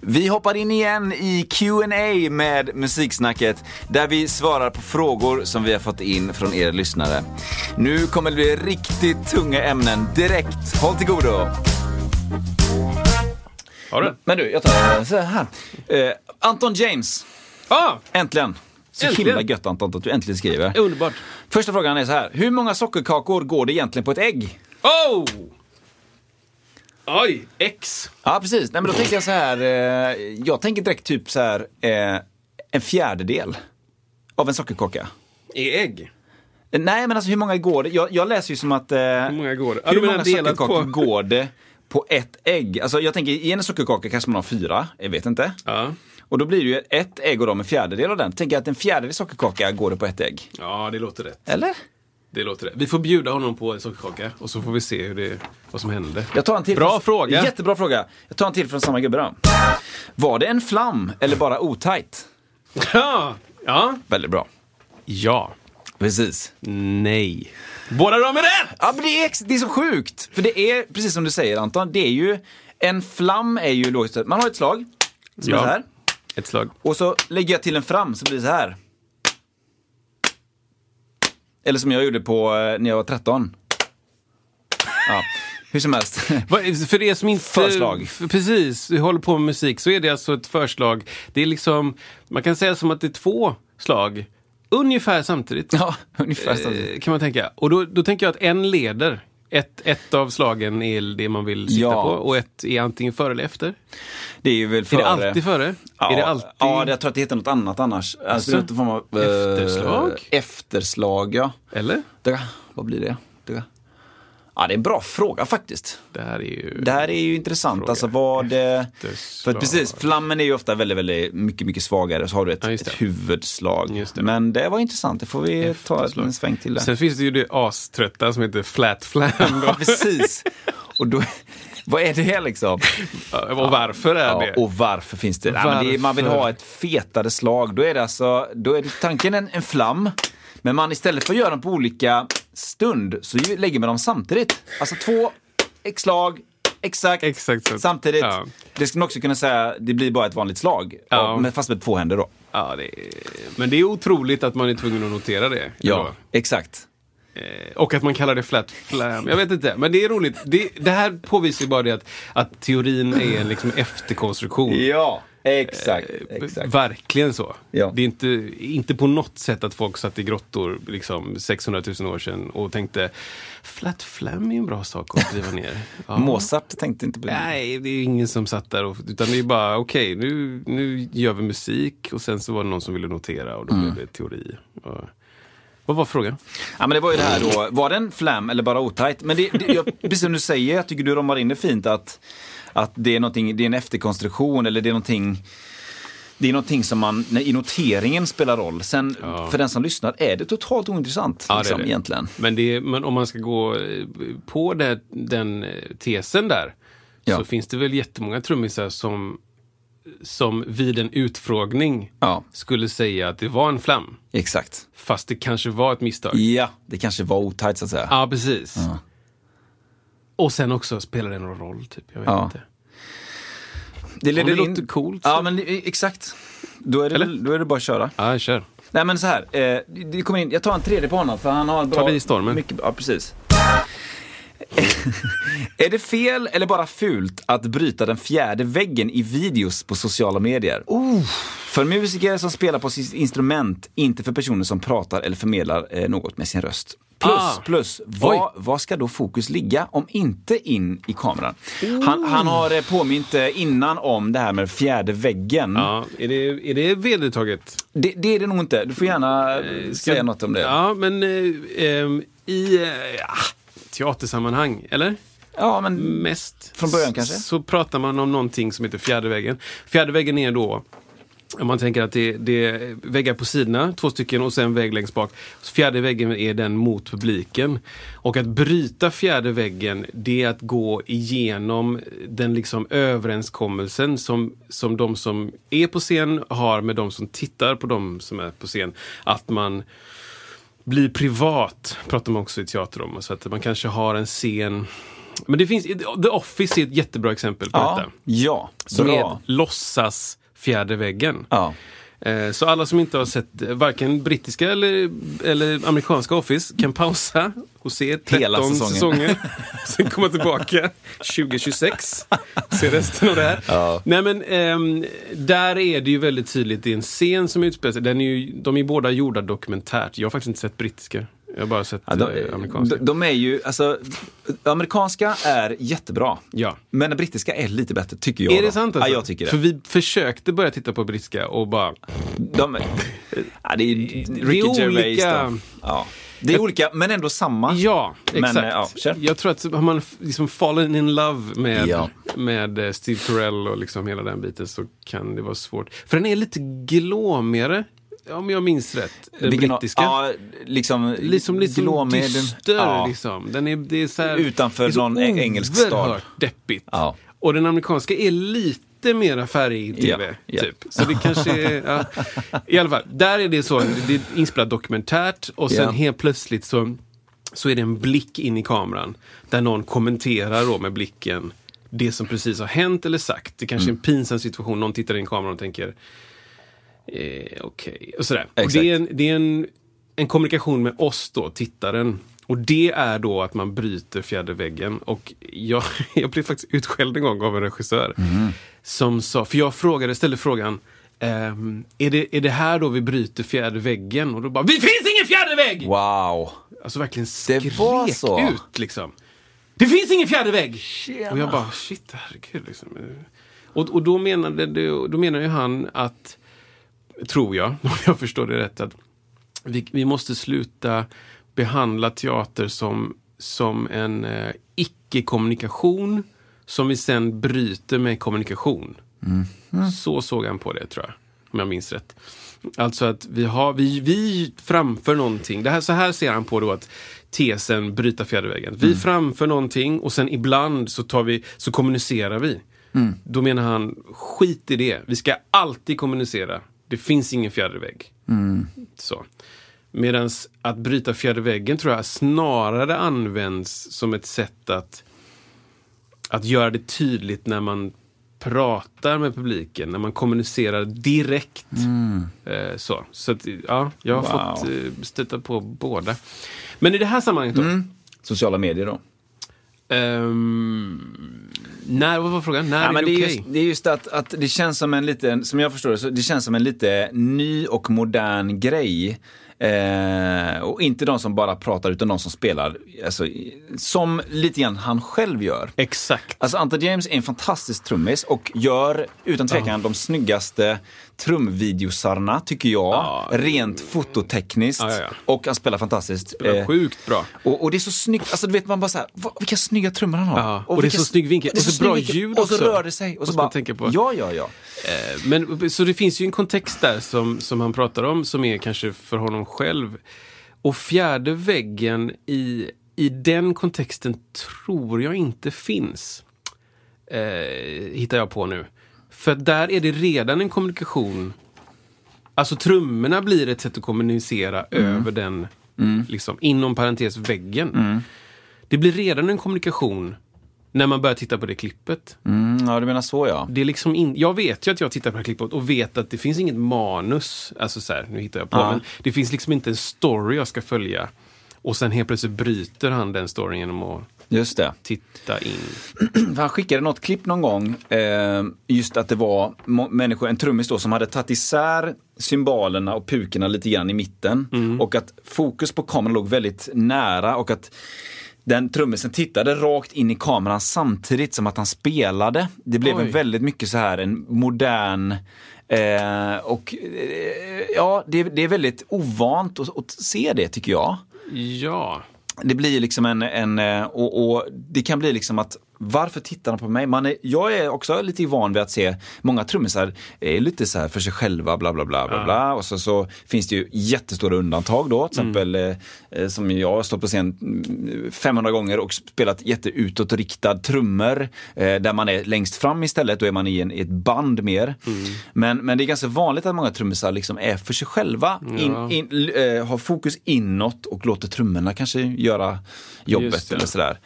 Vi hoppar in igen i Q&A med Musiksnacket där vi svarar på frågor som vi har fått in från er lyssnare. Nu kommer det bli riktigt tunga ämnen direkt. Håll till godo! Har du? Men du, jag tar så här. Eh, Anton James, Ah, äntligen! Så Äntligen. himla gött Anton att du äntligen skriver. underbart. Första frågan är så här. Hur många sockerkakor går det egentligen på ett ägg? Oh! Oj, X. Ja, precis. Nej, men då tänker jag så här. Eh, jag tänker direkt typ så här. Eh, en fjärdedel av en sockerkaka. I ägg. Eh, Nej, men alltså hur många går det? Jag, jag läser ju som att... Eh, hur många går det? Ja, hur många sockerkakor på- går det på ett ägg? Alltså jag tänker, i en sockerkaka kanske man har fyra, jag vet inte. Ja. Och då blir det ju ett ägg och då en fjärdedel av den. Tänker jag att en fjärdedel sockerkaka går det på ett ägg. ja, det låter rätt. Eller? Det låter rätt. Vi får bjuda honom på en sockerkaka och så får vi se hur det, vad som händer. Jag tar en till Bra från, fråga. Jättebra fråga. Jag tar en till från samma gubbe då. Var det en flam eller bara otajt? Ja! Ja. Väldigt bra. Ja. Precis. Nej. Båda de är rätt! Ja, men det är, det är så sjukt. För det är, precis som du säger Anton, det är ju, en flam är ju logiskt man har ett slag, som Ja. är så här. Ett slag. Och så lägger jag till en fram så blir det så här. Eller som jag gjorde på eh, när jag var 13. Ja, hur som helst. För er som inte... Förslag. Precis, vi håller på med musik så är det alltså ett förslag. Det är liksom, man kan säga som att det är två slag. Ungefär samtidigt. Ja, ungefär. Eh, Kan man tänka. Och då, då tänker jag att en leder. Ett, ett av slagen är det man vill sikta Ja. på och ett är antingen före eller efter. Det är ju väl Är före. det alltid före? Ja, är det alltid... ja, jag tror att det heter något annat annars. Alltså, Alltså? är av, eh, Efterslag? Efterslag, ja. Eller? Det, vad blir det? det? Ja, det är en bra fråga faktiskt. Det här är ju... Det här är ju intressant. Alltså vad det... För Efterslag. att precis, flammen är ju ofta väldigt, väldigt mycket, mycket svagare. Så har du ett, Ja, ett huvudslag. Det. Men det var intressant. Det får vi ta Efterslag. en sväng till. Där. Sen finns det ju det aströtta som heter flat flam. Ja, precis. Och då, vad är det liksom? och varför är Ja, det? och varför finns det? Ja, men det är, man vill Varför? ha ett fetare slag. Då är det alltså, då är det tanken en, en flam. Men man istället för att göra dem på olika stund så lägger man dem samtidigt. Alltså två slag, exakt, Exakt så. samtidigt. Ja. Det skulle man också kunna säga, det blir bara ett vanligt slag. Ja. Men fast med två händer då. Ja, det är... Men det är otroligt att man är tvungen att notera det. Ja, exakt. Eh, Och att man kallar det flat flam. Jag vet inte, men det är roligt. Det, det här påvisar ju bara det att, att teorin är en liksom efterkonstruktion. Ja, exakt. Eh, exakt. Verkligen så. Ja. Det är inte, inte på något sätt att folk satt i grottor liksom 600 000 år sedan och tänkte flat flam är en bra sak att skriva ner. Ja. Mozart tänkte inte på det. Nej, det är ingen som satt där. Och, utan det är bara, okej, nu, nu gör vi musik. Och sen så var det någon som ville notera och då Mm. blev det teori. Och, vad var frågan? Ja men det var ju det här då, var den flam eller bara otajt? Men det, det, jag, precis som du säger, jag tycker du ramar in det fint att, att det, är någonting, det är en efterkonstruktion eller det är någonting det är någonting som man, i noteringen spelar roll. Sen Ja. för den som lyssnar är det totalt ointressant Ja, det liksom, det. egentligen. Men, det, är- men om man ska gå eh, på det, den eh, tesen där. Ja. Så finns det väl jättemånga trummisar som, som vid en utfrågning skulle säga att det var en flam. exakt. Fast det kanske var ett misstag. Ja, det kanske var otajt så att säga. Ja, precis. Och sen också spelar det någon roll, typ. Jag vet Ja. inte. Det Om det låter coolt, så- Ja, men det- exakt. Då är, det, Eller? då är det bara att köra. Ja, kör. Nej men så här, eh, det- kommer in, jag tar en tredje på honom för han har en bra... Ta dig i stormen. Mycket, ja, precis. är det fel eller bara fult att bryta den fjärde väggen i videos på sociala medier? För musiker som spelar på sitt instrument, inte för personer som pratar eller förmedlar eh, något med sin röst. Plus, Ah. plus, vad, vad ska då fokus ligga om inte in i kameran? Han, han har eh, påmint eh, innan om det här med fjärde väggen. Ja, är det, är det vedertaget? Det, det är det nog inte. Du får gärna eh, Ska- säga något om det. Ja, men eh, ehm, i eh, ja, teatersammanhang, eller? Ja, men mest. Från början kanske? Så pratar man om någonting som heter fjärde väggen. Fjärde väggen är då man tänker att det, det är väggar på sidorna, två stycken, och sen vägg längst bak. Fjärde väggen är den mot publiken. Och att bryta fjärde väggen, det är att gå igenom den liksom överenskommelsen som, som de som är på scen har med de som tittar på de som är på scen. Att man blir privat, pratar man också i teater om. Så att man kanske har en scen men det finns, The Office är ett jättebra exempel på ja, detta. ja, Som bra. är låtsas fjärde väggen. Ja. Eh, Så alla som inte har sett eh, varken brittiska eller, eller amerikanska Office kan pausa och se 13 Hela säsongen. säsonger. Sen komma tillbaka 2026. Se resten av det här. Ja. Nej men ehm, där är det ju väldigt tydligt. Det är en scen som utspelar sig. Den är ju, de är båda gjorda dokumentärt. Jag har faktiskt inte sett brittiska. Jag har bara sett Ja, de, eh, amerikanska. de, de är ju, alltså, amerikanska är jättebra. Ja. Men den brittiska är lite bättre, tycker jag. Är det då. sant alltså? Ja, jag tycker det. För vi försökte börja titta på brittiska och bara... De, ja, det är är Ricky Gervais olika-. Ja. Det är olika, men ändå samma. Ja, Men, exakt. eh, ja, jag tror att har man liksom fallen in love med, Ja. med eh, Steve Carell och liksom hela den biten så kan det vara svårt. För den är lite glåmigare, om jag minns rätt. Den Vilken- brittiska. Ja, liksom, liksom lite glåmig, den- dyster. ja. Liksom. Den är, det är så här, Utanför så någon eng- engelsk stad. deppigt. Ja. Och den amerikanska är lite mera färgig i tv. Ja, ja. Typ. Så det kanske är, ja. I alla fall, där är det så, det är inspelat dokumentärt och sen helt plötsligt så, så är det en blick in i kameran. Där någon kommenterar då med blicken det som precis har hänt eller sagt. Det kanske är en Mm. pinsam situation, någon tittar in i kameran och tänker eh, okej, och sådär. Och Exakt. det är, en, det är en, en kommunikation med oss då, tittaren. Och det är då att man bryter fjärde väggen. Och jag, jag blev faktiskt utskälld en gång av en regissör. Mhm. Som sa, för jag frågade, ställde frågan, ehm, är, det, är det här då vi bryter fjärde väggen? Och då bara, vi finns ingen fjärde vägg! Wow. Alltså verkligen Det skrek var så. ut liksom. Det finns ingen fjärde vägg! Och jag bara, shit, herregud. Liksom. Och, och då, menade, då menar ju han att, tror jag, om jag förstår det rätt, att vi, vi måste sluta behandla teater som, som en eh, icke-kommunikation som vi sen bryter med kommunikation. Så såg han på det, tror jag. Om jag minns rätt. Alltså att vi, har, vi, vi framför någonting. Det här, så här ser han på då att tesen bryta fjärde väggen. Vi framför någonting och sen ibland så, tar vi, så kommunicerar vi. Då menar han, skit i det. Vi ska alltid kommunicera. Det finns ingen fjärde vägg. Så. Medan att bryta fjärde väggen tror jag snarare används som ett sätt att, att göra det tydligt när man pratar med publiken, när man kommunicerar direkt. Eh, så så att, ja, jag har Wow. fått eh, stöta på båda. Men i det här sammanhanget då? Sociala medier då? Ehm, när, vad var frågan? När Ja, är men det det, är okej? just, det är just att, att det känns som en liten, som jag förstår det, så det känns som en lite ny och modern grej. Eh, och inte de som bara pratar utan de som spelar. Alltså, som lite grann han själv gör. Exakt. Alltså Anta James är en fantastisk trummis och gör utan tvekan de snyggaste trumvideosarna tycker jag. Ja. Rent fototekniskt. Ja, ja. Och han spelar fantastiskt. Spelar Eh, sjukt bra. och, och det är så snyggt, alltså du vet man bara såhär, vilka snygga trummor han har. Ja, och det är så snygg vinkel. Och så bra snygg vinkel. ljud Och så också. rör det sig. Och så bara, tänka på. Ja, ja, ja. Eh, Men, så det finns ju en kontext där som, som han pratar om som är kanske för honom själv. Och fjärde väggen i, i den kontexten tror jag inte finns. Eh, hittar jag på nu. För där är det redan en kommunikation. Alltså trummorna blir ett sätt att kommunicera över den, liksom, inom parentes väggen. Det blir redan en kommunikation när man börjar titta på det klippet. Mm, ja, du menar så ja. Det är liksom in, jag vet ju att jag tittar på det här klippet och vet att det finns inget manus. Alltså så här, nu hittar jag på. Ja. Men det finns liksom inte en story jag ska följa. Och sen helt plötsligt bryter han den storyn genom att Just det. titta in. Han skickade något klipp någon gång, eh, just att det var människor, en trummis då, som hade tagit isär symbolerna och pukorna lite grann i mitten. Mm. Och att fokus på kameran låg väldigt nära och att den trummisen tittade rakt in i kameran samtidigt som att han spelade. Det blev en väldigt mycket så här en modern eh, och eh, ja, det, det är väldigt ovant att, att se det tycker jag. Ja det blir liksom en, en eh, och, och det kan bli liksom att varför tittar de på mig? Man är, jag är också lite van vid att se många trummisar är lite så här för sig själva, bla bla bla. bla, Ja. bla. Och så, så finns det ju jättestora undantag då. Till exempel eh, eh, som jag har stått på scen mm, 500 gånger och spelat jätteutåtriktad trummor. Eh, där man är längst fram istället, då är man i, en, i ett band mer. Men, men det är ganska vanligt att många trummisar liksom är för sig själva. In, Ja. in, l- eh, har fokus inåt och låter trummorna kanske göra jobbet eller sådär.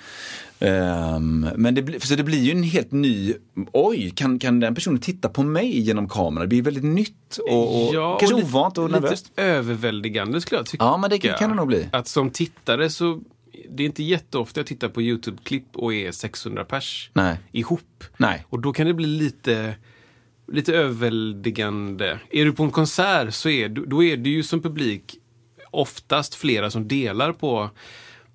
Ehm, men det, så det blir ju en helt ny, oj, kan, kan den personen titta på mig genom kameran? Det blir väldigt nytt och, och kanske lite- ovant och nervöst. Lite överväldigande skulle jag tycka. Ja, men det kan det nog bli. Att som tittare så, det är inte jätteofta jag tittar på YouTube-klipp och är 600 pers Nej. ihop. Nej. Och då kan det bli lite, lite överväldigande. Är du på en konsert så är då är det ju som publik oftast flera som delar på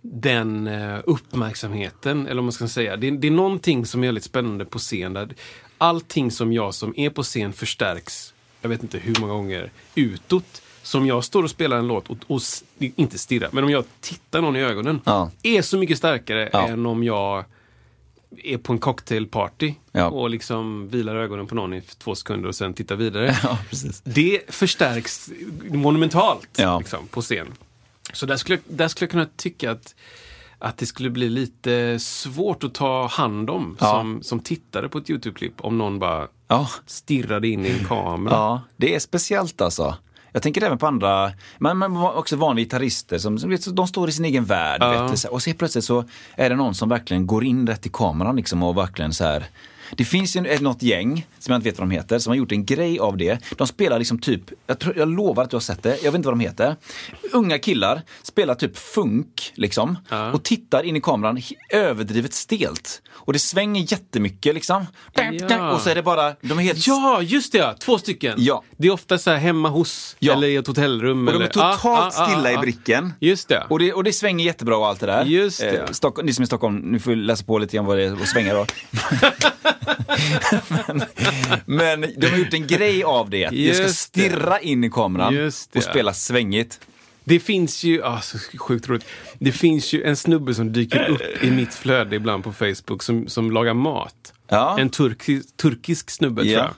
den eh, uppmärksamheten, eller vad man ska säga. Det, det är någonting som är väldigt spännande på scen. Där allting som jag som är på scen förstärks, jag vet inte hur många gånger, utåt. Som jag står och spelar en låt och, och inte stirrar, men om jag tittar någon i ögonen, Ja. är så mycket starkare Ja. än om jag är på en cocktailparty Ja. och liksom vilar ögonen på någon i två sekunder och sen tittar vidare. Ja. Det förstärks monumentalt Ja. liksom, på scen. Så där skulle, jag, där skulle jag kunna tycka att, att det skulle bli lite svårt att ta hand om Ja. som, som tittare på ett YouTube-klipp om någon bara Ja. stirrade in i en kamera. Ja, det är speciellt alltså. Jag tänker även på andra, man var också van vid gitarrister som, som de står i sin egen värld. Ja. Vet och så plötsligt så är det någon som verkligen går in rätt i kameran liksom och verkligen så här. Det finns ju något gäng, som jag inte vet vad de heter, som har gjort en grej av det. De spelar liksom typ, jag, tror, jag lovar att du har sett det, jag vet inte vad de heter. Unga killar spelar typ funk liksom Ja. och tittar in i kameran överdrivet stelt. Och det svänger jättemycket liksom. Ja. Och så är det bara, de är helt Ja, just det! ja. Två stycken. Ja. Det är ofta så här hemma hos, Ja. eller i ett hotellrum. Och de är totalt Ah, ah, ah, stilla i ah. bricken. Just det. Och det, och det svänger jättebra och allt det där. Just det. Eh, Stockholm, ni som är i Stockholm, ni får läsa på lite grann vad det är att svänga då. men, men de har gjort en grej av det. Det ska Just stirra in i kameran Just det. och spela svängigt. Det finns ju, ah, så sjukt roligt. Det finns ju en snubbe som dyker upp i mitt flöde ibland på Facebook som, som lagar mat. Ja. En turki, turkisk snubbe tror Ja. jag.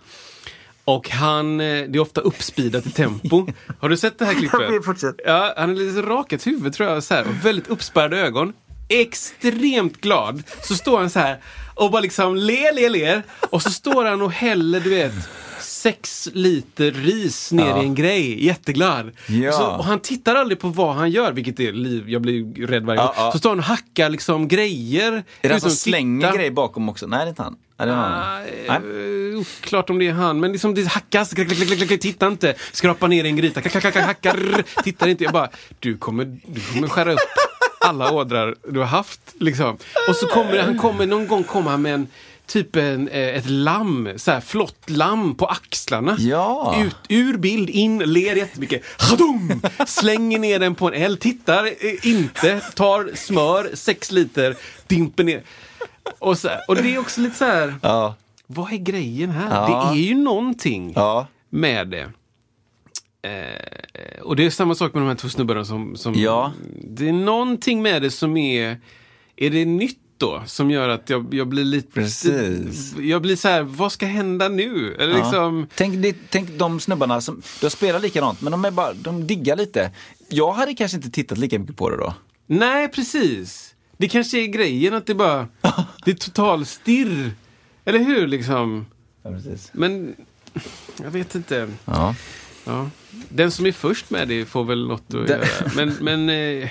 Och han, eh, det är ofta uppspeedat i tempo. Har du sett det här klippet? Ja, han är lite rakat huvud tror jag, så här, och väldigt uppspärrade ögon. Extremt glad. Så står han så här och bara liksom ler, ler, ler. Och så står han och häller, du vet, sex liter ris ner Ja. i en grej. Jätteglad. Ja. Och, så, och han tittar aldrig på vad han gör, vilket är liv. Jag blir rädd varje gång. ja. Så står han och hackar liksom grejer. Är det han som slänger titta. grejer bakom också? Nej, det är inte han. Det. Nej. Nej. Oklart om det är han, men liksom det hackas. Klack, klack, klack, klack, titta inte. Skrapa ner en gryta. Hackar. Tittar inte. Jag bara, du kommer, du kommer skära upp alla ådrar du har haft. Liksom. Och så kommer han kommer, någon gång kommer han med en Typ en, eh, ett lamm, så här, flott lamm på axlarna. Ja. Ut, ur bild, in, ler jättemycket. Hadum! Slänger ner den på en eld, tittar eh, inte, tar smör, sex liter, dimper ner. Och, så och det är också lite så här, Ja. vad är grejen här? Ja. Det är ju någonting med det. Eh, och det är samma sak med de här två snubbarna som, som... Ja. Det är någonting med det som är... Är det nytt då? Som gör att jag, jag blir lite... Precis. Jag blir så här, vad ska hända nu? Eller Ja. liksom... Tänk, det, tänk de snubbarna som, du har spelat likadant, men de, är bara, de diggar lite. Jag hade kanske inte tittat lika mycket på det då. Nej, precis. Det kanske är grejen att det bara... det är total stirr. Eller hur liksom? Ja, precis. Men... Jag vet inte. Ja. Ja. Den som är först med det får väl något att göra. Men, men eh,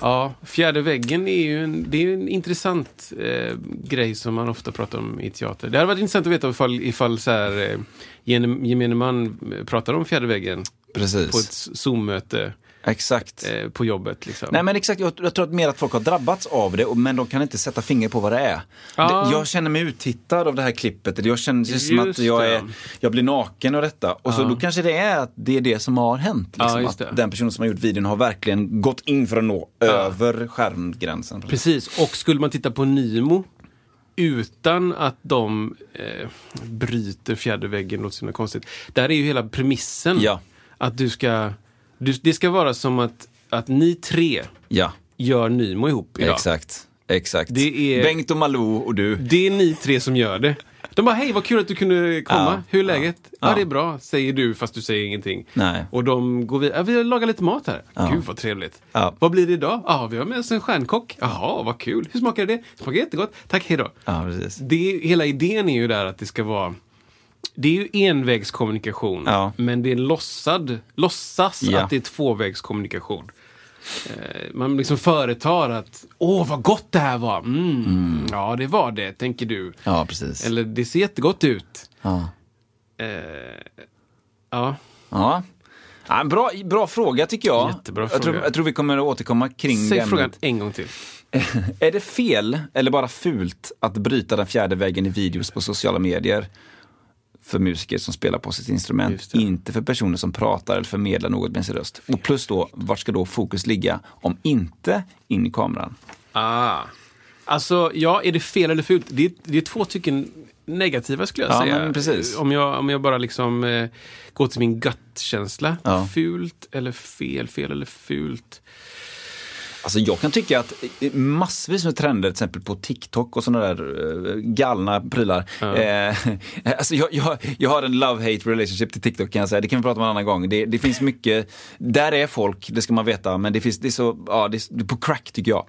ja, fjärde väggen är ju en, det är en intressant eh, grej som man ofta pratar om i teater. Det hade varit intressant att veta ifall, ifall så här, eh, gemene man pratar om fjärde väggen Precis. på ett Zoom-möte Exakt. eh, på jobbet. Liksom. Nej men exakt, jag, jag tror att mer att folk har drabbats av det, men de kan inte sätta finger på vad det är. Ja. Det, jag känner mig uttittad av det här klippet, jag känner det som att jag, är, jag blir naken av detta. Och så Ja. då kanske det är att det är det som har hänt. Ja, Liksom, det. att den personen som har gjort videon har verkligen gått in för att nå över skärmgränsen. Precis, och skulle man titta på Nimo utan att de eh, bryter fjärde väggen, låter så konstigt. Där är ju hela premissen Ja. att du ska... Det ska vara som att, att ni tre Ja, gör Nymo ihop idag. Exakt. Exakt. Det är- Bengt och Malou och du. Det är ni tre som gör det. De bara, hej vad kul att du kunde komma. Ja, Hur är läget? Ja. Ja. det är bra, säger du fast du säger ingenting. Nej. Och de går vidare. Ja, vi lagar lite mat här. Gud vad trevligt. Ja. Vad blir det idag? Ja, vi har med oss en stjärnkock. Jaha, vad kul. Hur smakar det? Smakar jättegott. Tack, hej då. Ja, precis. Det, hela idén är ju där att det ska vara det är ju envägskommunikation, Ja. men det är låtsad, låtsas Ja. att det är tvåvägskommunikation. Eh, Man liksom företar att, åh vad gott det här var. Mm. Ja, det var det, tänker du. Ja, precis. Eller, det ser jättegott ut. Ja. Eh, ja, Ja. Ja, bra, bra fråga tycker jag. Jättebra jag, tror, fråga. jag tror vi kommer att återkomma kring säg det frågan ämnet. en gång till. Är det fel eller bara fult att bryta den fjärde väggen i videos på sociala medier? För musiker som spelar på sitt instrument, inte för personer som pratar eller förmedlar något med sin röst. Och plus då, vart ska då fokus ligga om inte in i kameran? Ah. Alltså, ja, är det fel eller fult? Det är, det är två stycken negativa skulle jag Ja, säga. Om jag, om jag bara liksom eh, går till min gut-känsla. Ja. Fult eller fel, fel eller fult. Alltså jag kan tycka att eh, massvis med trender, till exempel på TikTok och sådana där eh, galna prylar. Eh, alltså jag, jag, jag har en love-hate relationship till TikTok kan jag säga, det kan vi prata om en annan gång. Det, det finns mycket, där är folk, det ska man veta, men det, finns, det är så, ja det är, på crack tycker jag.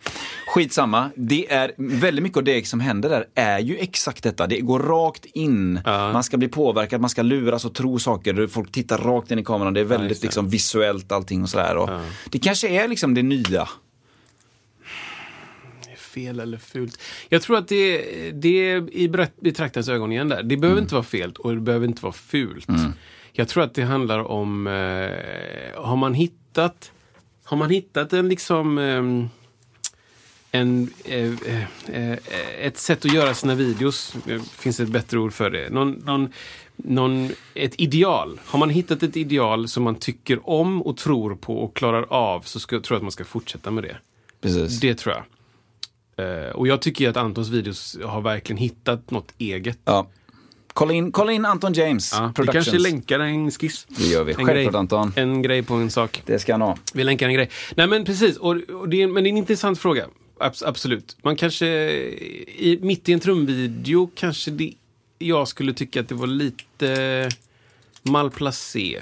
Skitsamma, det är väldigt mycket av det som händer där är ju exakt detta. Det går rakt in, man ska bli påverkad, man ska luras och tro saker, folk tittar rakt in i kameran, det är väldigt det. liksom visuellt allting och sådär. Och Det kanske är liksom det nya. Fel eller fult. Jag tror att det, det är i betraktarens ögon igen där. Det behöver Mm. inte vara fel och det behöver inte vara fult. Jag tror att det handlar om, eh, har man hittat, har man hittat en liksom ehm, en, eh, eh, eh, ett sätt att göra sina videos, det finns ett bättre ord för det. Någon, någon, någon, ett ideal. Har man hittat ett ideal som man tycker om och tror på och klarar av så ska, tror jag att man ska fortsätta med det. Precis. Det tror jag. Eh, och jag tycker ju att Antons videos har verkligen hittat något eget. Ja. Kolla in, kolla in Anton James Ja, vi kanske länkar en skiss. Det gör vi. En Självklart, grej. Anton. En grej på en sak. Det ska han ha. Vi länkar en grej. Nej men precis, och, och det är, men det är en intressant fråga. Abs- absolut. Man kanske, i, mitt i en trumvideo kanske det, jag skulle tycka att det var lite malplacé.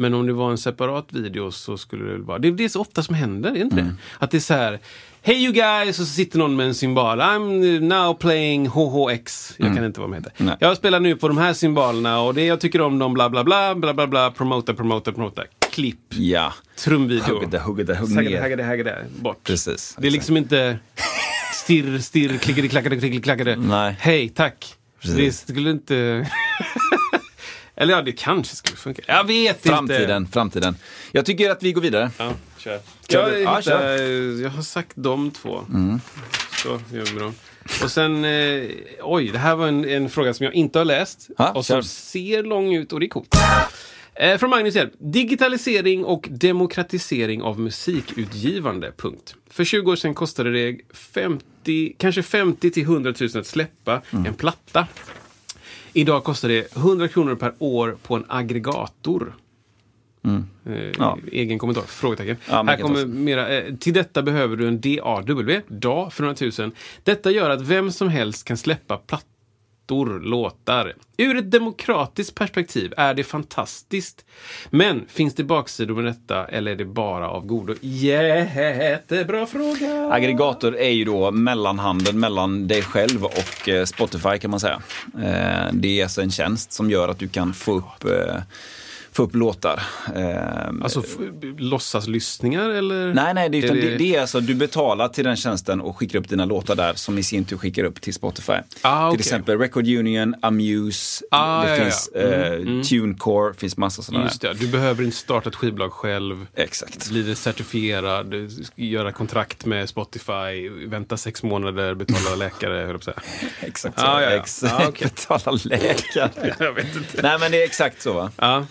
Men om det var en separat video så skulle det vara... Det är det så ofta som händer, är det inte det? Att det är så här... Hey you guys! Och så sitter någon med en symbol. I'm now playing HHX. Jag kan inte vad de heter. Nej. Jag spelar nu på de här symbolerna och det jag tycker om dem bla bla bla bla bla bla. Promota, promota, promota. Klipp. Ja. Trumvideo. Hugg det, hugg det, hugg Haggade, ner. haggade, haggade. Bort. Precis. Det är liksom inte stirr, stirr, klickade, klackade, klickade, klackade. Nej. Hej, tack. Precis. Det skulle inte... Eller ja, det kanske skulle funka. Jag vet Framtiden, inte. framtiden. Jag tycker att vi går vidare. Ja, kör. Jag, du? Ja, kör. Mm. jag har sagt de två. Så gör vi dem. Och sen, eh, oj, det här var en, en fråga som jag inte har läst. Ja, och som kör. ser lång ut och det är coolt. Eh, från Magnus Hjelm. Digitalisering och demokratisering av musikutgivande. Punkt. För 20 år sedan kostade det 50, kanske 50 till 100 000 att släppa Mm. en platta. Idag kostar det 100 kronor per år på en aggregator. Eh, Mm. Ja. Egen kommentar, frågetecken. Ja, Här kommer mera, eh, till detta behöver du en DAW, DA för 100 000. Detta gör att vem som helst kan släppa plattor, låtar. Ur ett demokratiskt perspektiv är det fantastiskt. Men finns det baksidor med detta eller är det bara av godo? Jättebra fråga! Aggregator är ju då mellanhanden mellan dig själv och eh, Spotify kan man säga. Eh, det är alltså en tjänst som gör att du kan få upp, eh, få upp låtar. Eh, Alltså låtsaslyssningar eller? Nej, nej, det, utan Är det... Det, är alltså du betalar till den tjänsten och skickar upp dina låtar där som i sin tur skickar upp till Spotify. Ah, okej. Till exempel Record Union, Amuse, Ah, det ja, finns ja. eh, TuneCore, finns massa sådana Just det, du behöver inte starta ett skivbolag själv. Exakt. Bli certifierad, göra kontrakt med Spotify, vänta sex månader, betala läkare, höll jag. Exakt så. Ah, ja, ja. Exakt. Ah, okej. Betala läkare. Jag vet inte. Nej men det är exakt så va? Ja.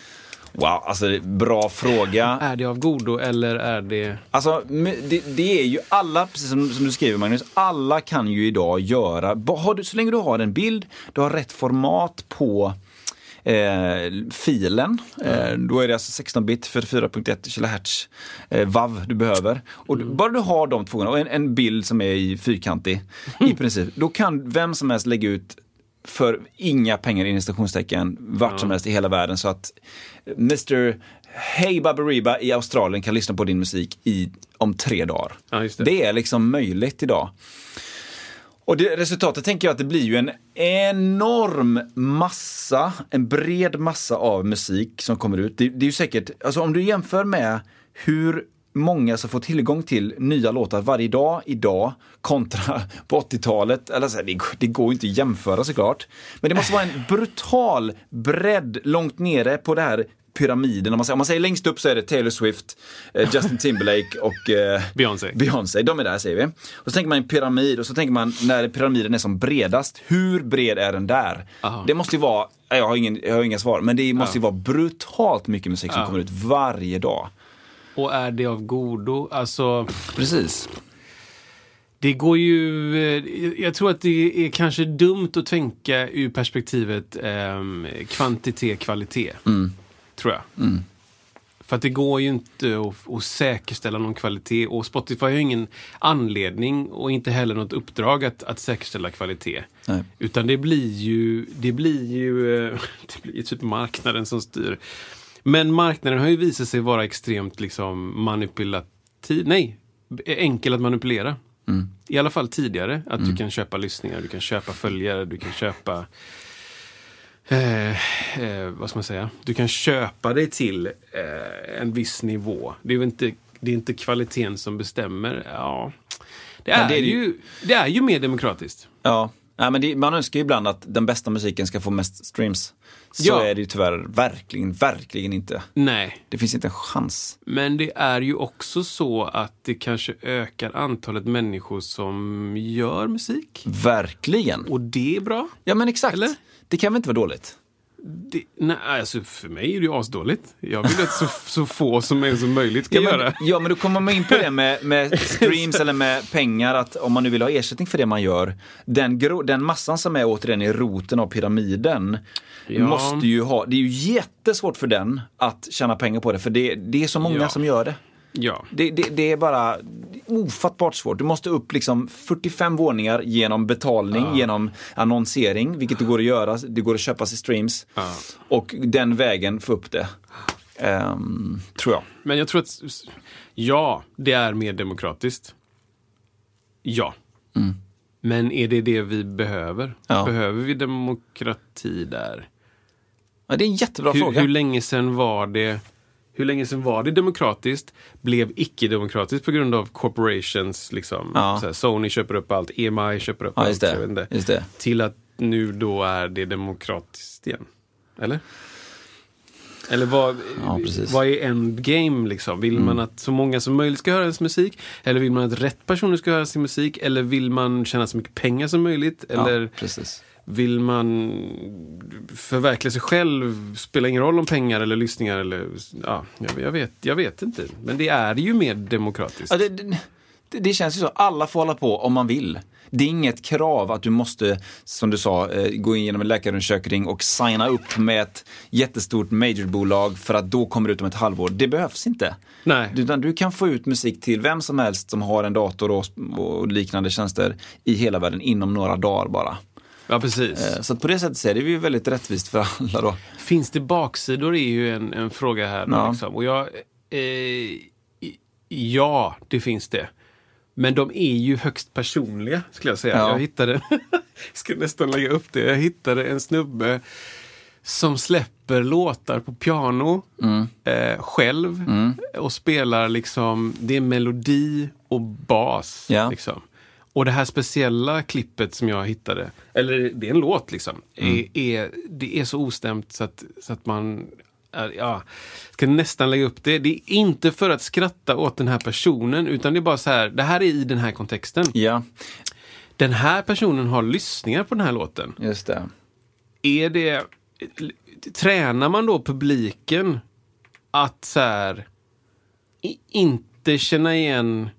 Wow, alltså bra fråga. Är det av godo eller är det... Alltså, det, det är ju alla, precis som, som du skriver Magnus, alla kan ju idag göra, du, så länge du har en bild, du har rätt format på eh, filen. Eh, då är det alltså 16-bit 44.1 kHz eh, du behöver. Och du- bara du har de två och en, en bild som är i fyrkantig i princip, då kan vem som helst lägga ut för inga pengar i stationstecken vart som helst i hela världen så att Mr Hey Baberiba i Australien kan lyssna på din musik i, om tre dagar. Ja, det. det är liksom möjligt idag. Och det, resultatet tänker jag att det blir ju en enorm massa, en bred massa av musik som kommer ut. Det, det är ju säkert, alltså om du jämför med hur många som får tillgång till nya låtar varje dag idag kontra på 80-talet. Eller så här, det, går- det går ju inte att jämföra såklart. Men det måste vara en brutal bredd långt nere på det här pyramiden. Om man säger, om man säger längst upp så är det Taylor Swift, eh, Justin Timberlake och eh, Beyoncé. Beyoncé, de är där säger vi. Och så tänker man en pyramid och så tänker man när pyramiden är som bredast, hur bred är den där? Aha. Det måste ju vara, jag har, ingen, jag har inga svar, men det måste ju vara brutalt mycket musik som kommer ut varje dag. Och är det av godo? Alltså, Precis. det går ju... eh, Jag tror att det är kanske dumt att tänka ur perspektivet eh, kvantitet, kvalitet. Tror jag. För att det går ju inte att, att säkerställa någon kvalitet. Och Spotify har ju ingen anledning och inte heller något uppdrag att, att säkerställa kvalitet. Nej. Utan det blir ju, det blir ju, eh, det blir ju typ marknaden som styr. Men marknaden har ju visat sig vara extremt liksom manipulativ. Nej, enkel att manipulera. I alla fall tidigare. Att du kan köpa lyssningar, du kan köpa följare, du kan köpa Eh, eh, vad ska man säga? Du kan köpa dig till eh, en viss nivå. Det är inte, det är inte kvaliteten som bestämmer. Ja, det är, det är ju, det är ju mer demokratiskt. Ja, Nej, men det, man önskar ju ibland att den bästa musiken ska få mest streams. Så Ja. är det ju tyvärr verkligen, verkligen inte. Nej, Det finns inte en chans. men det är ju också så att det kanske ökar antalet människor som gör musik. Verkligen. Och det är bra. Ja men exakt. Eller? Det kan väl inte vara dåligt? Det, nej, alltså för mig är det ju asdåligt. Jag vill att så, så få som är som möjligt ska Ja göra. men, ja, men då kommer man in på det med, med streams eller med pengar, att om man nu vill ha ersättning för det man gör, den, den massan som är återigen i roten av pyramiden, Ja. måste ju ha, det är ju jättesvårt för den att tjäna pengar på det, för det, det är så många Ja. som gör det. Ja. Det, det, det är bara ofattbart svårt. Du måste upp liksom 45 våningar genom betalning, genom annonsering, vilket det går att göra. Det går att köpa sig streams. Ja. Och den vägen få upp det. Ehm, tror jag. Men jag tror att, ja, det är mer demokratiskt. Ja. Men är det det vi behöver? Mm. Ja. Behöver vi demokrati där? Ja, det är en jättebra Hur, fråga. hur länge sedan var det hur länge sedan var det demokratiskt? Blev icke-demokratiskt på grund av corporations? Liksom, Ja. så här, Sony köper upp allt, EMI köper upp Ja, allt. det. det. Till att nu då är det demokratiskt igen. Eller? Eller vad, Ja. Mm. vad är endgame liksom? Vill man att så många som möjligt ska höra ens musik? Eller vill man att rätt personer ska höra sin musik? Eller vill man tjäna så mycket pengar som möjligt? Eller Ja, precis. Vill man förverkliga sig själv? Spelar ingen roll om pengar eller lyssningar eller... Ja, jag, vet, jag vet inte. Men det är ju mer demokratiskt. Ja, det, det, det känns ju så. Alla får hålla på om man vill. Det är inget krav att du måste, som du sa, eh, gå in genom en läkarundersökning och signa upp med ett jättestort majorbolag för att då kommer det ut om ett halvår. Det behövs inte. Nej. Utan du kan få ut musik till vem som helst som har en dator och, och liknande tjänster i hela världen inom några dagar bara. Ja, precis. Eh, Så att på det sättet så är det ju väldigt rättvist för alla då. Finns det baksidor är ju en, en fråga här. Ja. liksom. Och jag, eh, ja, det finns det. Men de är ju högst personliga, skulle jag säga. Ja. Jag hittade, ska nästan lägga upp det, jag hittade en snubbe som släpper låtar på piano Mm. eh, själv och spelar liksom, det är melodi och bas. Ja. Liksom. Och det här speciella klippet som jag hittade, eller det är en låt liksom, Mm. är, är, det är så ostämt så att, så att man Ja, ska nästan lägga upp det. Det är inte för att skratta åt den här personen, utan det är bara så här, det här är i den här kontexten. Ja, Den här personen har lyssningar på den här låten. just det. Är det... Tränar man då publiken att så här, inte känna igen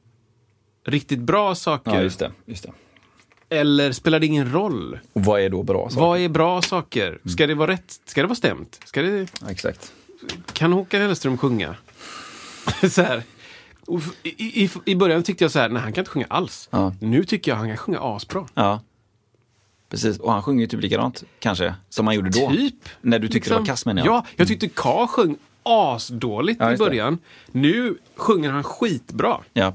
riktigt bra saker? Ja, just det. Just det. Eller spelar det ingen roll? Och vad är då bra saker? Vad är bra saker? Ska det vara rätt? Ska det vara stämt? Ska det... Ja, Exakt. Kan Håkan Hellström sjunga? så här. I, i, I början tyckte jag så här, nej han kan inte sjunga alls. Ja. Nu tycker jag han kan sjunga asbra. Ja. Precis, och han sjunger ju typ likadant, kanske, som han gjorde då. Typ. När du tyckte det var kass menar jag. Ja, jag tyckte K sjöng asdåligt Ja, i just det. början. Nu sjunger han skitbra. Ja.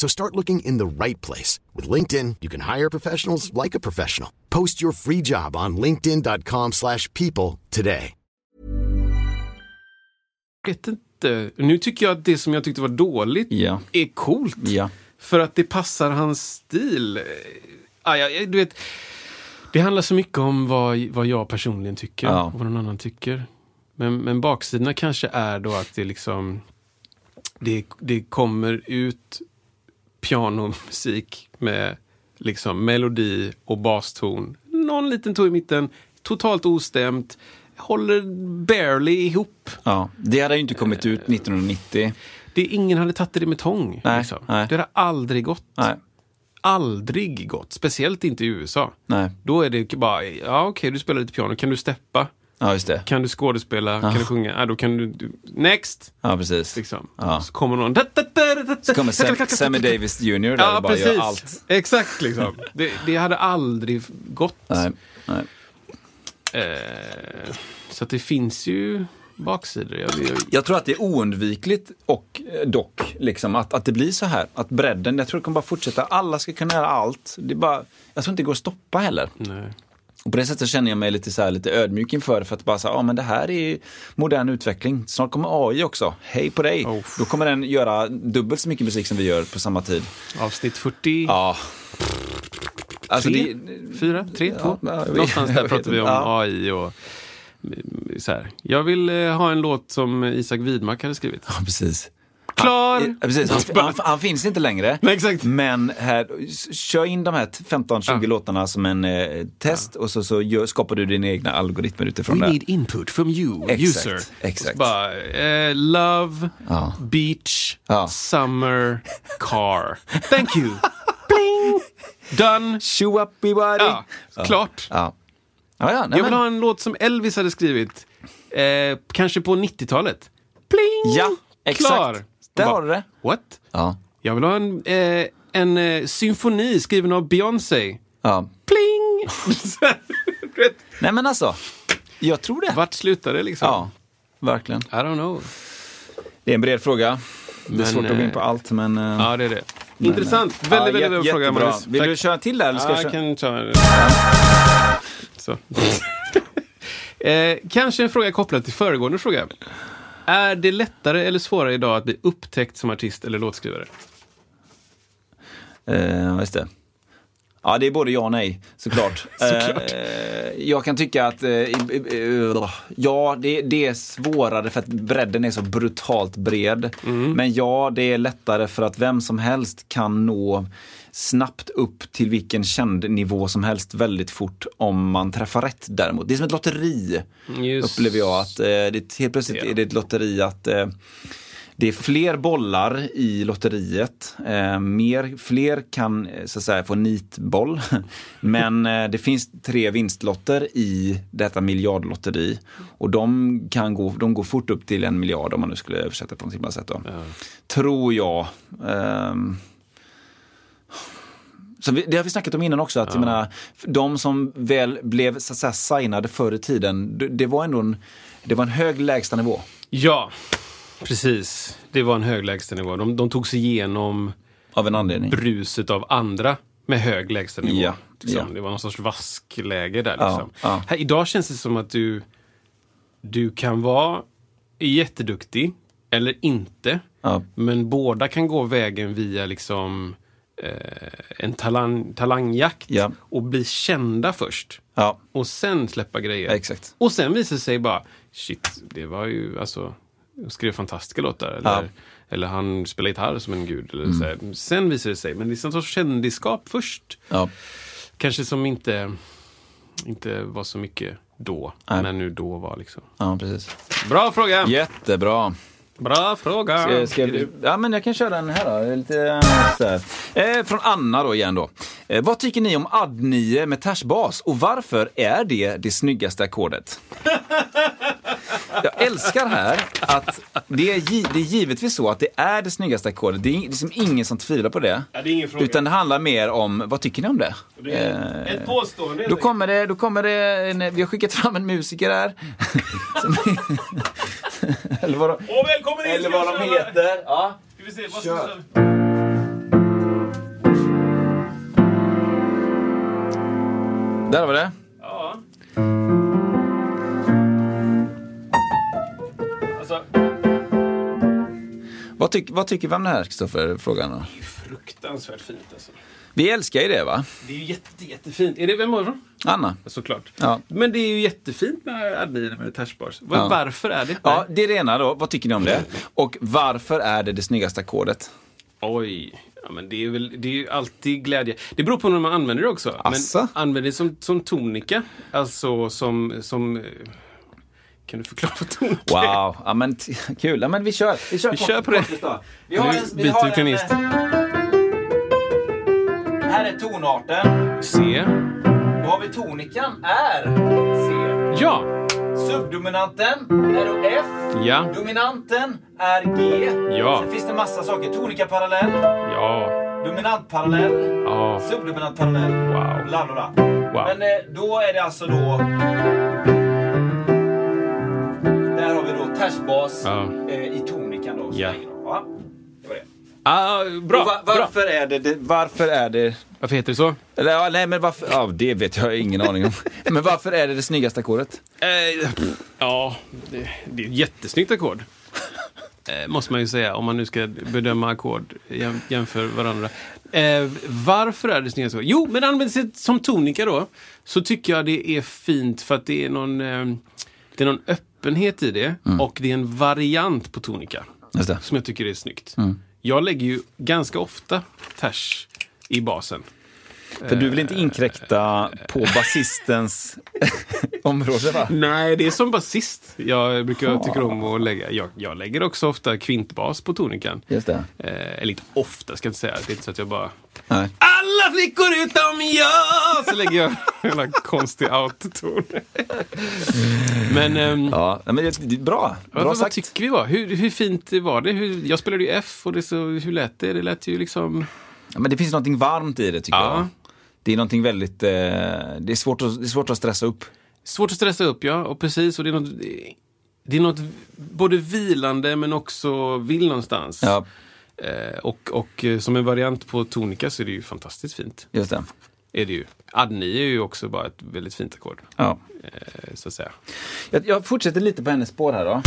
So start looking in the right place. With LinkedIn, you can hire professionals like a professional. Post your free job on linkedin.com/people slash people today. vet inte. Nu tycker jag att det som jag tyckte var dåligt Ja. är coolt. Ja. För att det passar hans stil. Ah, ja, du vet, det handlar så mycket om vad, vad jag personligen tycker Ja. och vad någon annan tycker. Men, men baksidorna kanske är då att det liksom det, det kommer ut pianomusik med liksom melodi och baston. Någon liten ton i mitten, totalt ostämt, håller barely ihop. ja. Det hade ju inte kommit ut 1990. Det, ingen hade tagit det med tång. Nej, liksom. nej. Det hade aldrig gått. Nej. Aldrig gått. Speciellt inte i USA. Nej. Då är det bara, ja okej du spelar lite piano, kan du steppa? Ja, just det. Kan du skådespela? Kan du sjunga? Ja, då kan du, du next! Ja, precis. Liksom. Ja. Så kommer någon... Så kommer Sam, Sammy Davis Jr. där Ja, och bara precis. gör allt. Exakt liksom. Det, det hade aldrig gått. Nej. Nej. Eh, så att det finns ju baksidor. Jag, jag, Jag tror att det är oundvikligt och eh, dock, liksom, att, att det blir så här. Att bredden, jag tror det kommer bara fortsätta. Alla ska kunna göra allt. Det är bara, jag tror inte det går att stoppa heller. nej. Och på det sättet känner jag mig lite, så här, lite ödmjuk inför för att bara säga, ja men det här är modern utveckling. Snart kommer AI också. Hej på dig! Oh. Då kommer den göra dubbelt så mycket musik som vi gör på samma tid. Avsnitt 40. Ja. Alltså, Tre? det, Fyra? Tre? Ja, Två? ja, Någonstans där pratar vi om Ja. AI och mm, så här. Jag vill eh, ha en låt som Isak Widmark hade skrivit. ja, precis. Klar! Ja, precis. Han, han, han finns inte längre. Nej, exakt. Men här, kör in de här 15-20 Ja. låtarna som en eh, test och så, så gör, skapar du dina egna algoritmer utifrån We det. need input from you, Exakt, user. exakt. Bara, eh, love, Ja. beach, Ja. summer, car. Thank you. Bling! Done. Shoo-up-i-wari. Ja, klart. Ja. Ja, ja, nej, Jag vill ha en låt som Elvis hade skrivit. Eh, kanske på 90-talet. Pling! Ja, exakt. Klar. Där Bara, har du det. What? Ja. Jag vill ha en, eh, en eh, symfoni skriven av Beyoncé. Ja. Pling! Nej men alltså, jag tror det. Vart slutar det liksom? Ja, verkligen. I don't know. Det är en bred fråga. Det är Men, svårt att gå in eh, på allt men... eh, Ja, det är det. Intressant. ja, Väldigt, väldigt jä- bra fråga. Magnus. Vill Tack. du köra till där eller ska Ja, jag jag köra? kan ta Så. eh, kanske en fråga kopplad till föregående fråga. Är det lättare eller svårare idag att bli upptäckt som artist eller låtskrivare? Eh, just det. Ja, det är både ja och nej, såklart. Såklart. Eh, jag kan tycka att, eh, eh, ja, det, det är svårare för att bredden är så brutalt bred. Men ja, det är lättare för att vem som helst kan nå snabbt upp till vilken känd nivå som helst väldigt fort om man träffar rätt däremot. Det är som ett lotteri, Just upplever jag. att eh, det, Helt plötsligt det. är det ett lotteri att det är fler bollar i lotteriet. Eh, mer, fler kan eh, så att säga få nitboll. Men eh, det finns tre vinstlotter i detta miljardlotteri. Och de, kan gå, de går fort upp till en miljard om man nu skulle översätta på något sätt. Då. Tror jag. Ehm, Så vi, det har vi snackat om innan också, att jag menar, de som väl blev så att säga, signade förr i tiden, det, det var ändå en, det var en hög lägstanivå. Ja, precis. Det var en hög lägstanivå. De, de tog sig igenom Av en anledning. bruset av andra med hög lägstanivå. Ja, liksom. ja. Det var någon sorts vaskläge där. Liksom. ja. Här, idag känns det som att du, du kan vara jätteduktig eller inte. Men båda kan gå vägen via liksom eh, en talang, talangjakt Ja. och bli kända först. Och sen släppa grejer. Exakt. Och sen visar det sig bara, shit, det var ju alltså, skrev fantastiska låtar. Eller, Ja. Mm. eller han spelar gitarr som en gud. Eller så här. Sen visar det sig, men det är en sorts kändisskap först. ja. Kanske som inte, inte var så mycket då, Nej. men nu då var liksom. ja precis. Bra fråga! Jättebra. Bra fråga! Ska, ska, ja, men jag kan köra den här då. Lite, eh, så här. Eh, från Anna då igen då. Eh, vad tycker ni om Ad 9 med tashbas och varför är det det snyggaste ackordet? Jag älskar här att det är, gi- det är givetvis så att det är det snyggaste ackordet. Det är liksom ingen som tvivlar på det. Ja, det är ingen fråga. Utan det handlar mer om, vad tycker ni om det? Det är Eh, ett påstående. då kommer det, då kommer det en, vi har skickat fram en musiker här. Som- eller vad de, Åh, välkommen in! eller vad de heter. Ja. Ska vi se, vad ska vi? Där vi det. Ja. Alltså, Vad, tyck, vad tycker vi om det här, Kristoffer? Frågan. då. fruktansvärt fint alltså. Vi älskar ju det, va? Det är ju jätte, jättefint. Är det, vem var det från? Anna? Såklart. Ja. Men det är ju jättefint med Admira med touchbars. Var, Ja. Varför är det? Ja, det är det ena då. Vad tycker ni om det? Och varför är det det snyggaste ackordet? Oj. Ja, men det är väl det är ju alltid glädje. Det beror på när man använder det också. Asså? Men använder det som, som tonika. Alltså som, som... eh, Kan du förklara vad tonika är? Wow, ja, men kul. Ja, men vi kör. Vi kör, Vi kör på det. då. Vi har Nu en, vi byter har vi pianist. En, här är tonarten. C. Då har vi tonikan R, C. Ja. Subdominanten är då F. Ja. Dominanten är G. Ja. Sen finns det massa saker. Tonika parallell, Ja. dominant parallell, Ja. subdominant parallell. Wow. Lalala. Wow. Men eh, då är det alltså då... Där har vi då tashbas Ja. eh, i tonikan då. så Ja. Ah, bra. Va- bra. varför är det, det, varför är det, Varför heter det så? eller ja, nej men varför, ja det vet jag ingen aning om. Men varför är det det snyggaste ackordet? Eh, ja, det, det är ett jättesnyggt ackord. Eh, måste man ju säga, om man nu ska bedöma ackord jäm, jämför varandra. Eh, varför är det snyggaste ackord? Jo, men används det som tonika då, så tycker jag det är fint för att det är någon, eh, det är någon öppenhet i det och det är en variant på tonika. Som jag tycker är snyggt. Jag lägger ju ganska ofta ters i basen. För du vill inte inkräkta på basistens område va? Nej, det är som basist. Jag brukar tycka om att lägga. Jag, jag lägger också ofta kvintbas på tonikan. Just det. Eh, eller inte ofta ska jag inte säga. Det är inte så att jag bara... Nej. Alla flickor utom jag! Så lägger jag en konstig autoton. Men ehm, Ja, men det, är bra. Bra vad sagt. tycker vi var? Hur, hur fint var det? Hur, jag spelade ju F och det så, hur lät det? Det lät ju liksom... Ja, men det finns någonting varmt i det tycker Ja. jag. Det är någonting väldigt, eh, det, är svårt att, det är svårt att stressa upp. Svårt att stressa upp, ja. Och precis, och det är något, det är något både vilande men också vill någonstans. Ja, Eh, och, och eh, som en variant på tonika så är det ju fantastiskt fint. just det. Är det ju. Ad 9 är ju också bara ett väldigt fint ackord. Ja. Eh, så att säga. Jag, jag fortsätter lite på hennes spår här då.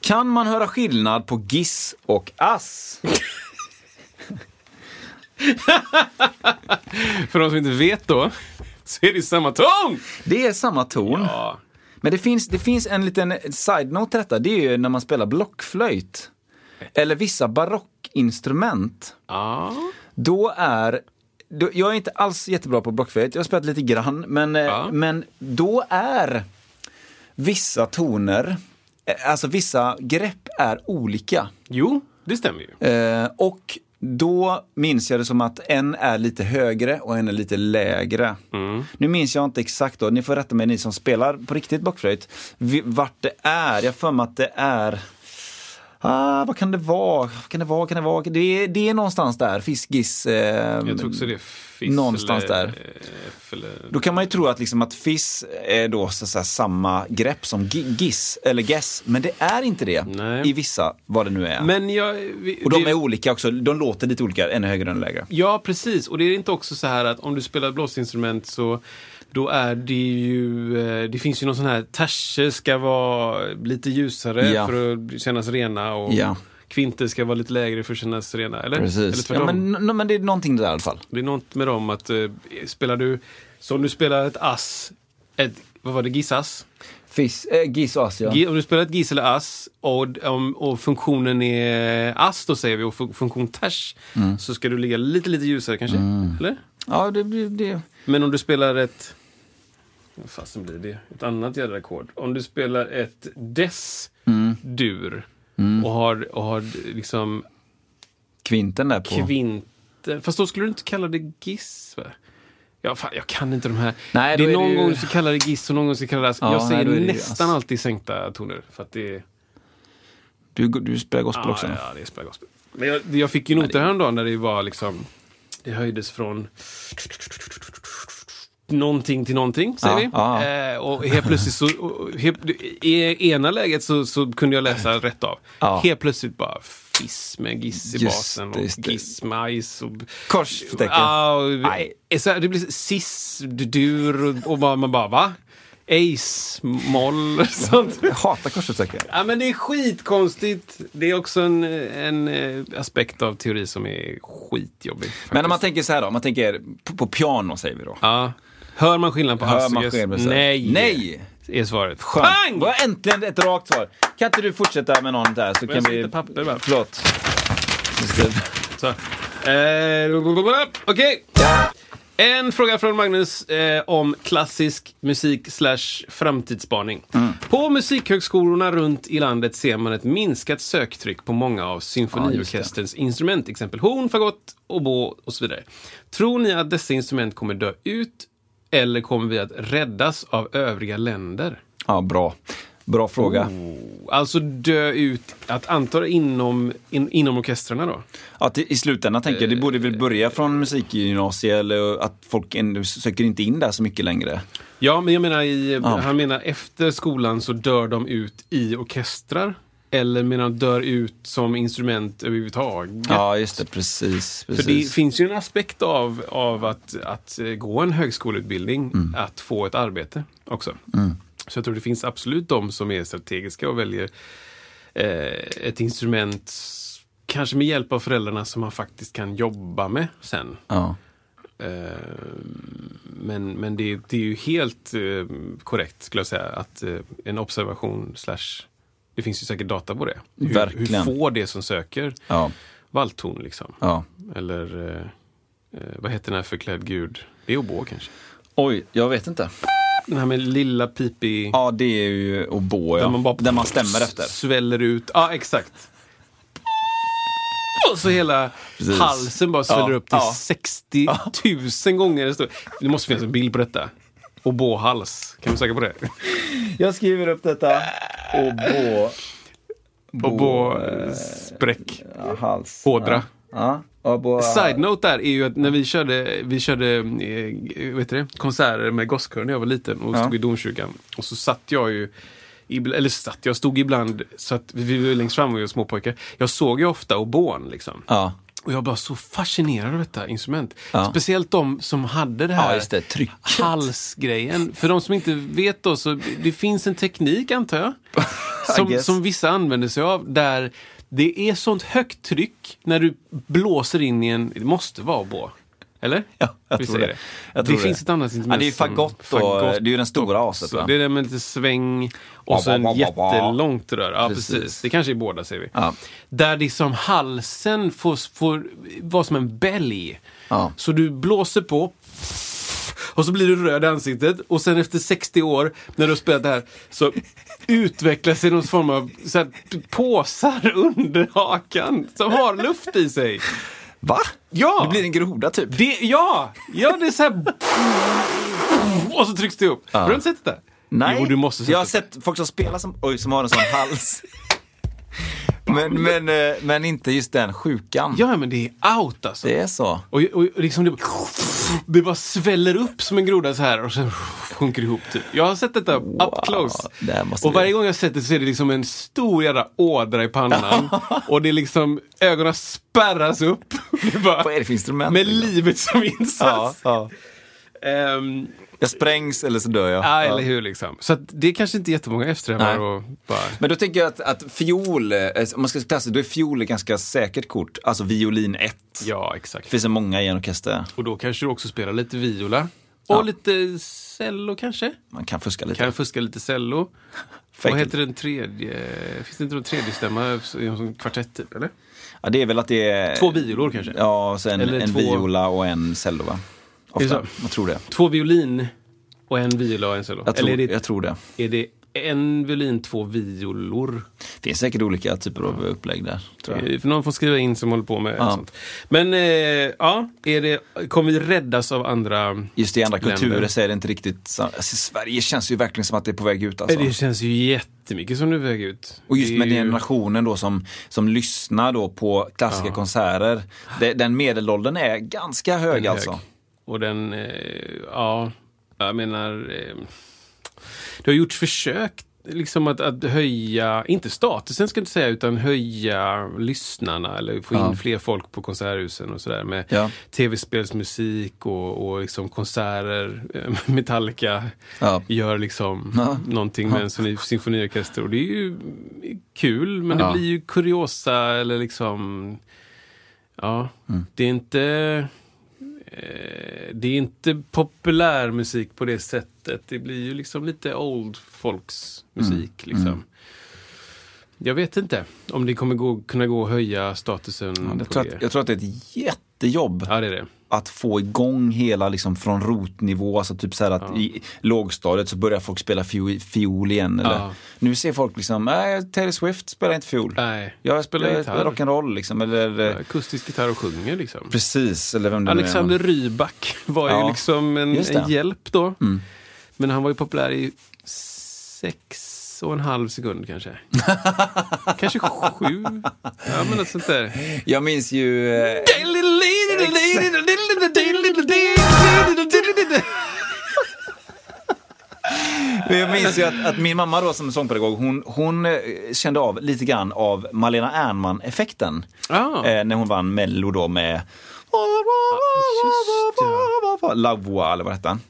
Kan man höra skillnad på giss och ass? För de som inte vet då, så är det samma ton! Det är samma ton. Ja. Men det finns, det finns en liten side-note till detta. Det är ju när man spelar blockflöjt. Eller vissa barockinstrument. Ja. Då är då, jag är inte alls jättebra på blockflöjt, jag har spelat lite grann, men, Ja. men då är vissa toner, eh, alltså vissa grepp är olika. Jo, det stämmer ju. Eh, och då minns jag det som att en är lite högre och en är lite lägre. Nu minns jag inte exakt då, ni får rätta mig ni som spelar på riktigt blockflöjt, vi- vart det är. Jag har för mig att det är Ah, vad kan det vara? Kan det vara? Kan det, vara? Det, är, det är någonstans där, fisk, giss. Eh, Jag tror också det är fiss Någonstans eller, där. Eller... Då kan man ju tro att, liksom att fiss är då så att säga, samma grepp som gi- giss eller guess, men det är inte det Nej. i vissa, vad det nu är. Men jag... Vi, och de det- är olika också, de låter lite olika, ännu högre än lägre. Ja, precis. Och det är inte också så här att om du spelar blåsinstrument så då är det ju, eh, det finns ju någon sån här, terser ska vara lite ljusare Ja. för att kännas rena och Ja. kvinter ska vara lite lägre för att kännas rena, eller? Eller Precis. tvärtom. Ja, men, n- men det är någonting där i alla fall. Det är något med dem att, eh, spelar du, så om du spelar ett ass, ett, vad var det, gissas? Fiss, äh, giss och ass, ja. Om du spelar ett giss eller ass och, om, och funktionen är ass då säger vi och fun- funktion ters Mm. så ska du ligga lite, lite ljusare kanske? Eller? Ja, det blir det. Men om du spelar ett... Vad fasen blir det? Ett annat jädra ackord. Om du spelar ett dess-dur och har, och har liksom Kvinten där på... kvinter... Fast då skulle du inte kalla det giss, va? Ja, fan, jag kan inte de här. Nej, det är är någon det ju- gång du ska kalla det giss och någon gång ska kalla det ass. Ja, Jag nej, säger är ju nästan ass. alltid sänkta toner. För att det är... Du, du spelar gospel Ja, också? ja, det är spelar gospel. Men jag, jag fick ju noter häromdagen där det var liksom... Det höjdes från någonting till någonting, säger Ja, vi. ja. Eh, och helt plötsligt så... Helt, I ena läget så, så kunde jag läsa rätt av. Ja. Helt plötsligt bara fiss med giss i basen och giss med ajs. Korstecken. Här, det blir sis, dur och, och man bara va? Ace, moll, sånt. Jag hatar korsuttecken. Ja, men det är skitkonstigt. Det är också en, en eh, aspekt av teori som är skitjobbig. Men om man faktiskt. tänker så här då, om man tänker på, på piano säger vi då. Ja. Hör man skillnad på på- Nej. Nej. Är svaret. Skönt. Pang! Vad äntligen ett rakt svar. Kan inte du fortsätta med någon där så jag kan vi... hitta papper bara. Förlåt. Just det. Så. En fråga från Magnus eh, om klassisk musik slash framtidsspaning. Mm. På musikhögskolorna runt i landet ser man ett minskat söktryck på många av symfoniorkesterns instrument, exempel horn, fagott, oboe och så vidare. Tror ni att dessa instrument kommer dö ut eller kommer vi att räddas av övriga länder? Ja, bra. Bra fråga. Oh. Alltså dö ut, att anta inom, in, inom orkestrarna då? Ja, till, I slutändan tänker jag, det borde väl börja från musikgymnasiet eller att folk ändå söker inte in där så mycket längre. Ja, men jag menar, i, han menar efter skolan så dör de ut i orkestrar. Eller menar han dör ut som instrument överhuvudtaget? Ja, just det. Precis. För precis. det finns ju en aspekt av, av att, att eh, gå en högskoleutbildning, Mm. att få ett arbete också. Så jag tror det finns absolut de som är strategiska och väljer eh, ett instrument, kanske med hjälp av föräldrarna, som man faktiskt kan jobba med sen. Ja. Eh, Men, men det, det är ju helt eh, korrekt skulle jag säga att eh, en observation slash det finns ju säkert data på det. Hur, Verkligen. hur får det som söker Ja. valthorn liksom? ja. Eller vad heter den här förklädd gud? Det är oboe kanske? Oj, jag vet inte. Den här med lilla pipig... Ja, det är ju oboe, ja. Där man bara Där man stämmer efter. Sväller ut. Ja, exakt. Och så hela Precis. halsen bara sväller Ja, upp till ja. 60 000 gånger. Det, måste finnas en bild på detta. Oboe-hals. Kan vi söka på det? Jag skriver upp detta. Oboe. Oboe-spräck. Ja, hals. Hådra. Ja. Side-note där är ju att när vi körde, vi körde eh, vet du det, konserter med gospelkör när jag var liten och Ja. stod i domkyrkan. Och så satt jag ju, eller satt, jag stod ibland, så att vi var längst fram och vi var småpojkar. Jag såg ju ofta oboen liksom. Ja. Och jag var så fascinerad av detta instrument. Ja. Speciellt de som hade det här Ja, det. Halsgrejen. För de som inte vet då, så det finns en teknik antar jag. Som, som vissa använder sig av. Där det är sånt högt tryck när du blåser in i en, det måste vara oboe. Eller? Ja, jag Vi tror det. det. Jag det tror finns det. ett annat instrument. Ja, det är som- fagott och- det är ju den stora aset, va? Det är det med lite sväng och så en jättelångt rör. Ja, Precis. precis. Det kanske är båda säger vi. Ja. Där liksom halsen får, får vara som en bälg. Ja. Så du blåser på och så blir du röd i ansiktet och sen efter 60 år när du har spelat det här så utvecklas det någon form av så här, påsar under hakan som har luft i sig. Va? Ja! Det blir en groda typ. Det, ja! Ja, det är så här... Och så trycks det upp. Har du inte sett det? Nej. Jo, Jag har sett folk som spelar som, oj, som har en sån hals. Men Men, men, eh, men inte just den sjukan. Ja, men det är out alltså. Det är så. Och, och liksom det, det bara sväller upp som en groda så här och sen sjunker ihop typ. Jag har sett detta up close. det Och varje gång jag sett det så är det liksom en stor jävla ådra i pannan. och det är liksom, ögonen spärras upp. Vad är det för instrument? med livet som Ja, insats. ja. Ehm, Jag sprängs eller så dör jag. ja, eller hur liksom. Så att det är kanske inte jättemånga och bara... Men då tänker jag att, att fiol, eh, om man ska klassa då är fiol ett ganska säkert kort. Alltså violin 1. Ja, Det exakt. finns så många i en orkester. Och då kanske du också spelar lite viola. Och Ja. lite cello kanske? Man kan fuska lite. Kan fuska lite cello. Vad heter den tredje? Finns det inte någon tredje stämma i en kvartett typ, eller? Ja, det är väl att det är... Två violor kanske? Ja, sen Eller en två- viola och en cello va? Är det Ofta. Jag tror det. Två violin och en viola och en cello? Jag tror, eller är det, jag tror det. är det en violin, två violor? Det finns säkert olika typer av upplägg där. Tror jag. Eh, För någon får skriva in som håller på med Ja. sånt. Men eh, ja, är det, kommer vi räddas av andra? Just i andra Länder. kulturer så är det inte riktigt så. Alltså, Sverige känns ju verkligen som att det är på väg ut alltså. Det känns ju jättemycket som du väg ut. Och just Det är med ju- generationen då som, som lyssnar då på klassiska konserter. Det, den medelåldern är ganska hög, är alltså. Och den, eh, ja, jag menar, eh, det har gjorts försök liksom att, att höja, inte statusen ska jag inte säga, utan höja lyssnarna eller få in Ja. fler folk på konserthusen och sådär med Ja. tv-spelsmusik och, och liksom konserter. Eh, Metallica Ja. gör liksom Ja. någonting med en symfoni- symfoniorkester och det är ju kul men det blir ju kuriosa eller liksom Ja, Mm. det är inte Det är inte populärmusik på det sättet. Det blir ju liksom lite old folks musik liksom. Jag vet inte om det kommer gå, kunna gå att höja statusen Jag på tror, det. att, jag tror att det är ett jättejobb Ja, det är det. Att få igång hela liksom från rotnivå. Alltså typ så här att i lågstadiet så börjar folk spela fiol, fiol igen. Eller, Ja. Nu ser folk liksom, nej Taylor Swift spelar inte fiol. Nej, Jag spelar rock'n'roll liksom. Eller, eh, akustisk gitarr och sjunger liksom. Precis, eller vem det. Alexander Rybak var ju Ja, liksom en. Mm. en hjälp då. Men han var ju populär i sex och en halv sekund kanske. kanske sju. Ja, men något sånt där. Jag minns ju... eh, Jag minns ju att, att min mamma då som sångpedagog, hon, hon eh, kände av lite grann av Malena Ernman-effekten. Ah. Eh, när hon vann Mello då med La Voix eller vad hette han?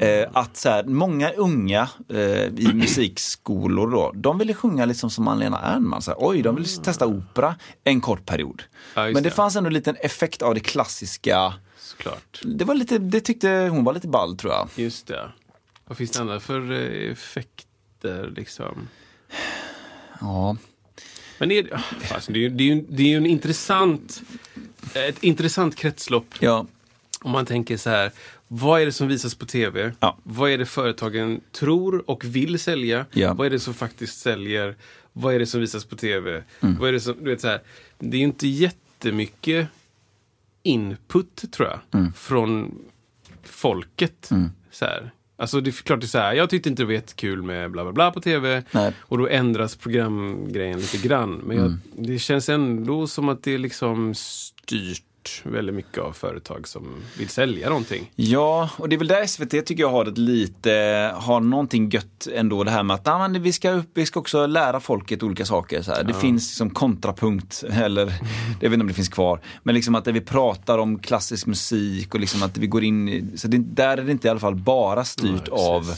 Eh, att så här, många unga eh, i musikskolor då, de ville sjunga liksom som Malena Ernman. Så här, Oj, de ville testa opera en kort period. Ja, Men det det. fanns ändå en liten effekt av det klassiska. Såklart. Det, var lite, det tyckte hon var lite ball tror jag. Just det. Vad finns det andra för eh, effekter liksom? Ja. Men är, det, ah, fasen, det, är, ju- det, är ju, det är ju en intressant, ett intressant kretslopp. Ja. Om man tänker så här, vad är det som visas på tv? Ja. Vad är det företagen tror och vill sälja? Ja. Vad är det som faktiskt säljer? Vad är det som visas på tv? Mm. Vad är det som, du vet så här, det är inte jättemycket input tror jag, Mm. från folket. Så här. Alltså det är klart det är så här, jag tyckte inte det var jättekul med bla bla bla på tv. Nej. Och då ändras programgrejen lite grann. Men jag, Mm. det känns ändå som att det är liksom styrt väldigt mycket av företag som vill sälja någonting. Ja, och det är väl där SVT tycker jag har ett lite, har någonting gött ändå det här med att ah, men vi, ska upp, vi ska också lära folket olika saker. Så här. Det finns liksom kontrapunkt, eller jag vet inte om det finns kvar, men liksom att vi pratar om klassisk musik och liksom att vi går in i, så det, där är det inte i alla fall bara styrt precis. av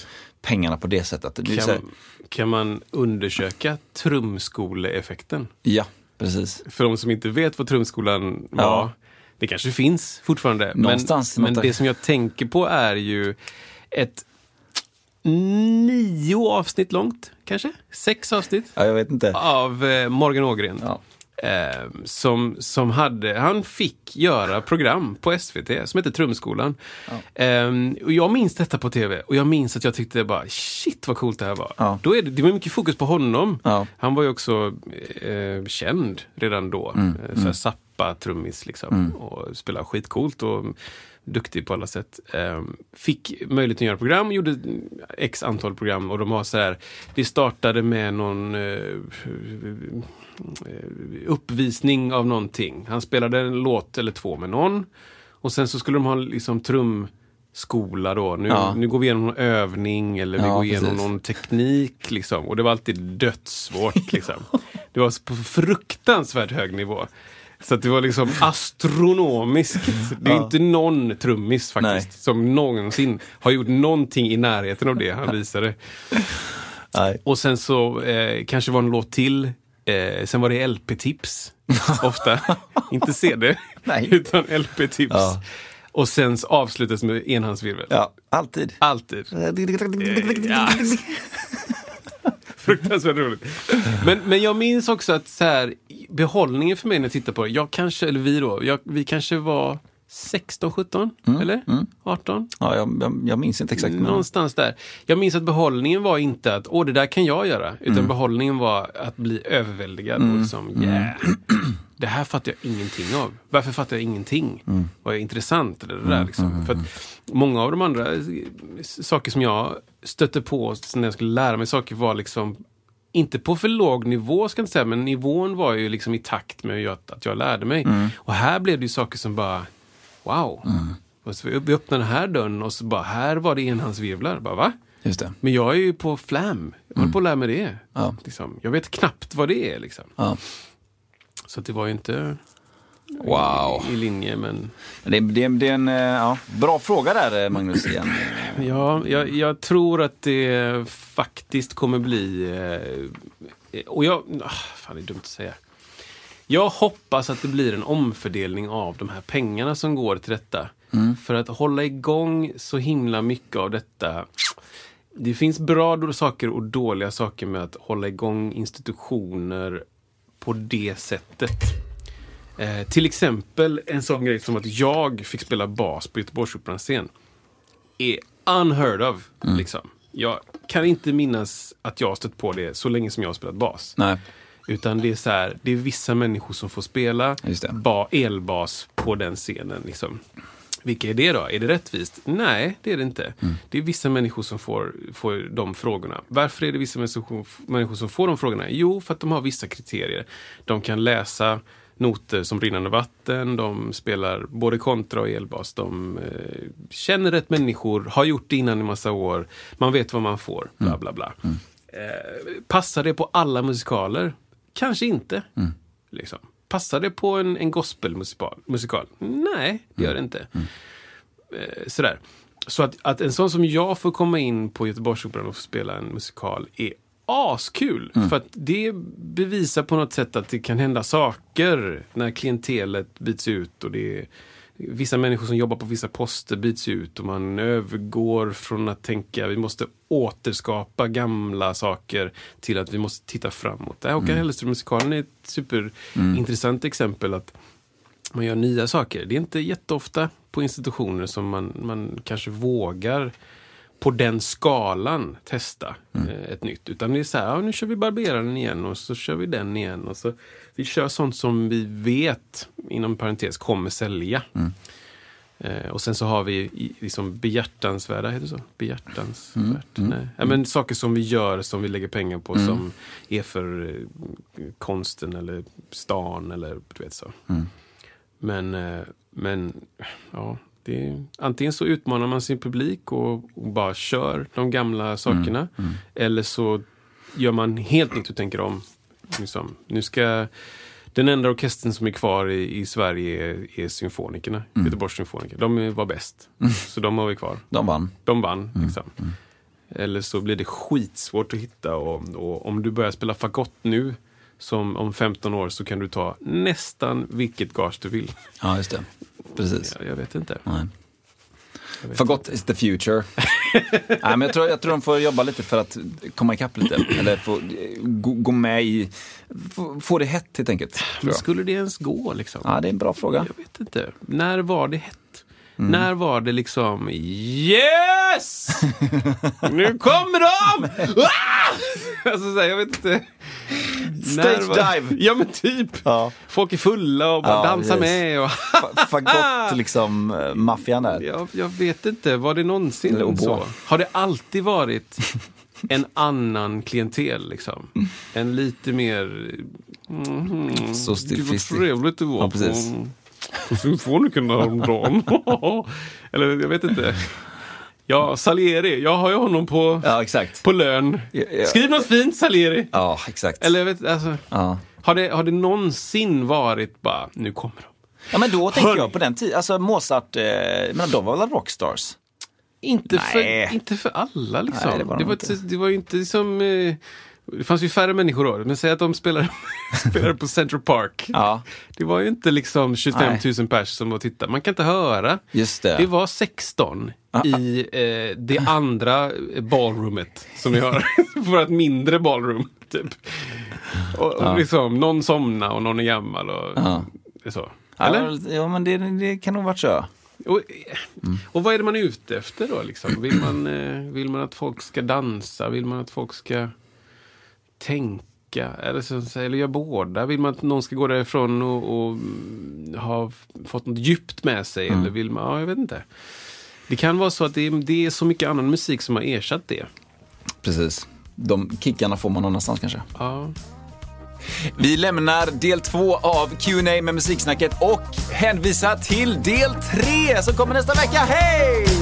pengarna på det sättet. Det så här, Kan, kan man undersöka trumskoleeffekten? ja, precis. För de som inte vet vad trumskolan var, Ja. Det kanske finns fortfarande. Någonstans, men, men det som jag tänker på är ju ett nio avsnitt långt, kanske? Sex avsnitt? Ja, jag vet inte. Av eh, Morgan Ågren. Ja. Eh, som, som hade, han fick göra program på SVT som heter Trumskolan. Eh, och jag minns detta på tv och jag minns att jag tyckte bara shit vad coolt det här var. Ja. Då är det, det var mycket fokus på honom. Ja. Han var ju också eh, känd redan då. Mm, Eh, såhär Zappa ABBA-trummis liksom. Och spelade skitcoolt och duktig på alla sätt. Ehm, fick möjlighet att göra program, gjorde x antal program och de har så här, det startade med någon eh, uppvisning av någonting. Han spelade en låt eller två med någon och sen så skulle de ha liksom trumskola då. Nu, Ja. nu går vi igenom någon övning eller vi Ja, går igenom precis. någon teknik liksom. Och det var alltid dödssvårt liksom. Det var på fruktansvärt hög nivå. Så det var liksom astronomiskt. Det är Ja. inte någon trummis faktiskt Nej. som någonsin har gjort någonting i närheten av det han visade. Nej. Och sen så eh, kanske var en låt till. Eh, sen var det LP-tips. Ofta. Inte CD, Nej. utan LP-tips. Ja. Och sen avslutas med enhandsvirvel. Ja, alltid. Alltid. Ja. Fruktansvärt roligt. Men, men jag minns också att så här, behållningen för mig när jag tittar på det, jag kanske, eller vi då, jag, vi kanske var 16, 17 eller 18? Ja, jag, jag, jag minns inte exakt. Men... Någonstans där. Jag minns att behållningen var inte att åh det där kan jag göra. Utan Mm. behållningen var att bli överväldigad. Och liksom, yeah, det här fattar jag ingenting av. Varför fattar jag ingenting? Mm. Vad är intressant? Det där, liksom. För många av de andra eh, saker som jag stötte på när jag skulle lära mig saker var liksom inte på för låg nivå ska jag inte säga, men nivån var ju liksom i takt med att, jag lärde mig. Mm. Och här blev det ju saker som bara, wow. Och så vi öppnade den här dörren och så bara, här var det enhandsvirvlar. Bara, va? Just det. Men jag är ju på flam. Jag håller på att lära mig det. Ja. Liksom. Jag vet knappt vad det är. Liksom. Ja. Så det var ju inte Wow. i, i linje. Men Det, det, det är en eh, ja, bra fråga där, eh, Magnus. Igen. ja, jag, jag tror att det faktiskt kommer bli... Eh, och jag... Ah, fan, det är dumt att säga. Jag hoppas att det blir en omfördelning av de här pengarna som går till detta. För att hålla igång så himla mycket av detta. Det finns bra saker och dåliga saker med att hålla igång institutioner på det sättet. Eh, till exempel en sån grej som att jag fick spela bas på Göteborgsoperans scen. Är unheard of. Liksom. Jag kan inte minnas att jag har stött på det så länge som jag har spelat bas. Nej. Utan det är så här, det är vissa människor som får spela ba, elbas på den scenen. Liksom. Vilka är det då? Är det rättvist? Nej, det är det inte. Mm. Det är vissa människor som får, får de frågorna. Varför är det vissa människor, som får de frågorna? Jo, för att de har vissa kriterier. De kan läsa noter som rinnande vatten, de spelar både kontra och elbas. De eh, känner rätt människor, har gjort det innan i massa år. Man vet vad man får, bla bla bla. Eh, passar det på alla musikaler? Kanske inte. Liksom. Passar det på en, en gospelmusikal? Musikal? Nej, det gör det inte. Eh, sådär. Så att, att en sån som jag får komma in på Göteborgsoperan och få spela en musikal är askul. För att det bevisar på något sätt att det kan hända saker när klientelet byts ut och det är vissa människor som jobbar på vissa poster byts ut och man övergår från att tänka vi måste återskapa gamla saker till att vi måste titta framåt. Det här Håkan Hellström-musikalen är ett superintressant exempel. att man gör nya saker. Det är inte jätteofta på institutioner som man, man kanske vågar på den skalan testa eh, ett nytt. Utan det är så här, ja, nu kör vi barberaren igen och så kör vi den igen. Och så, vi kör sånt som vi vet, inom parentes, kommer sälja. Eh, och sen så har vi liksom behjärtansvärda, heter det så? Behjärtansvärt? Nej. Ja, men saker som vi gör, som vi lägger pengar på, som är för eh, konsten eller stan eller du vet så. Men, eh, men ja, det är, antingen så utmanar man sin publik och, och bara kör de gamla sakerna. Eller så gör man helt nytt och tänker om. Liksom, nu ska, den enda orkestern som är kvar i, i Sverige är, är symfonikerna. Göteborgs symfoniker. De var bäst. Så de har vi kvar. De vann. De vann. Liksom. Eller så blir det skitsvårt att hitta. Och, och om du börjar spela fagott nu, som om 15 år, så kan du ta nästan vilket gage du vill. Ja, just det. Precis. Ja, jag vet inte. Nej. Jag Forgot is the future. Nej, men jag, tror, jag tror de får jobba lite för att komma ikapp lite. Eller få, gå, gå med i... Få, få det hett helt enkelt. Men skulle det ens gå liksom? Ja, det är en bra fråga. Jag vet inte. När var det hett? Mm. När var det liksom Yes! Nu kommer de! Ah! Alltså, så här, jag vet inte. Stage var- dive. Ja men typ. Ja. Folk är fulla och bara Ja, dansar precis. med. Och Fa- Fagott liksom, eh, maffian där. jag, jag vet inte, var det någonsin oboe. så? Har det alltid varit en annan klientel liksom? En lite mer... Mm, Så Gud vad trevligt det var Ja, precis. På, symfoniken häromdagen. Eller jag vet inte. Ja, Salieri. Jag har ju honom på, Ja, exakt. på lön. Ja, ja. Skriv något fint Salieri. Ja, exakt. Eller jag vet alltså, Ja. har, det, har det någonsin varit bara, nu kommer de. ja, men då tänker Hörni. jag på den tiden, alltså Mozart, eh, men de var väl rockstars? Inte, Nej. för, inte för alla liksom. Nej, det var de var, inte. det var ju inte som... Eh, det fanns ju färre människor då, men säg att de spelar, spelar på Central Park. Ja, Det var ju inte liksom 25 Nej. 000 pers som var och tittade. Man kan inte höra. just det. Det var 16 i eh, det andra ballroomet som vi har. Vårt mindre ballroom. Typ. Och, och liksom, någon somnar och någon är gammal. Och, Ja. så. Eller? Ja, men det, det kan nog varit så. Och, och vad är det man är ute efter då? Liksom? Vill, man, eh, vill man att folk ska dansa? Vill man att folk ska tänka? Eller, så, eller göra båda? Vill man att någon ska gå därifrån och, och mm, ha fått något djupt med sig? Eller vill man, ja, jag vet inte. Det kan vara så att det är, det är så mycket annan musik som har ersatt det. Precis. De kickarna får man någon annanstans kanske. Ja. Vi lämnar del två av Q&A med Musiksnacket och hänvisar till del tre som kommer nästa vecka. Hej!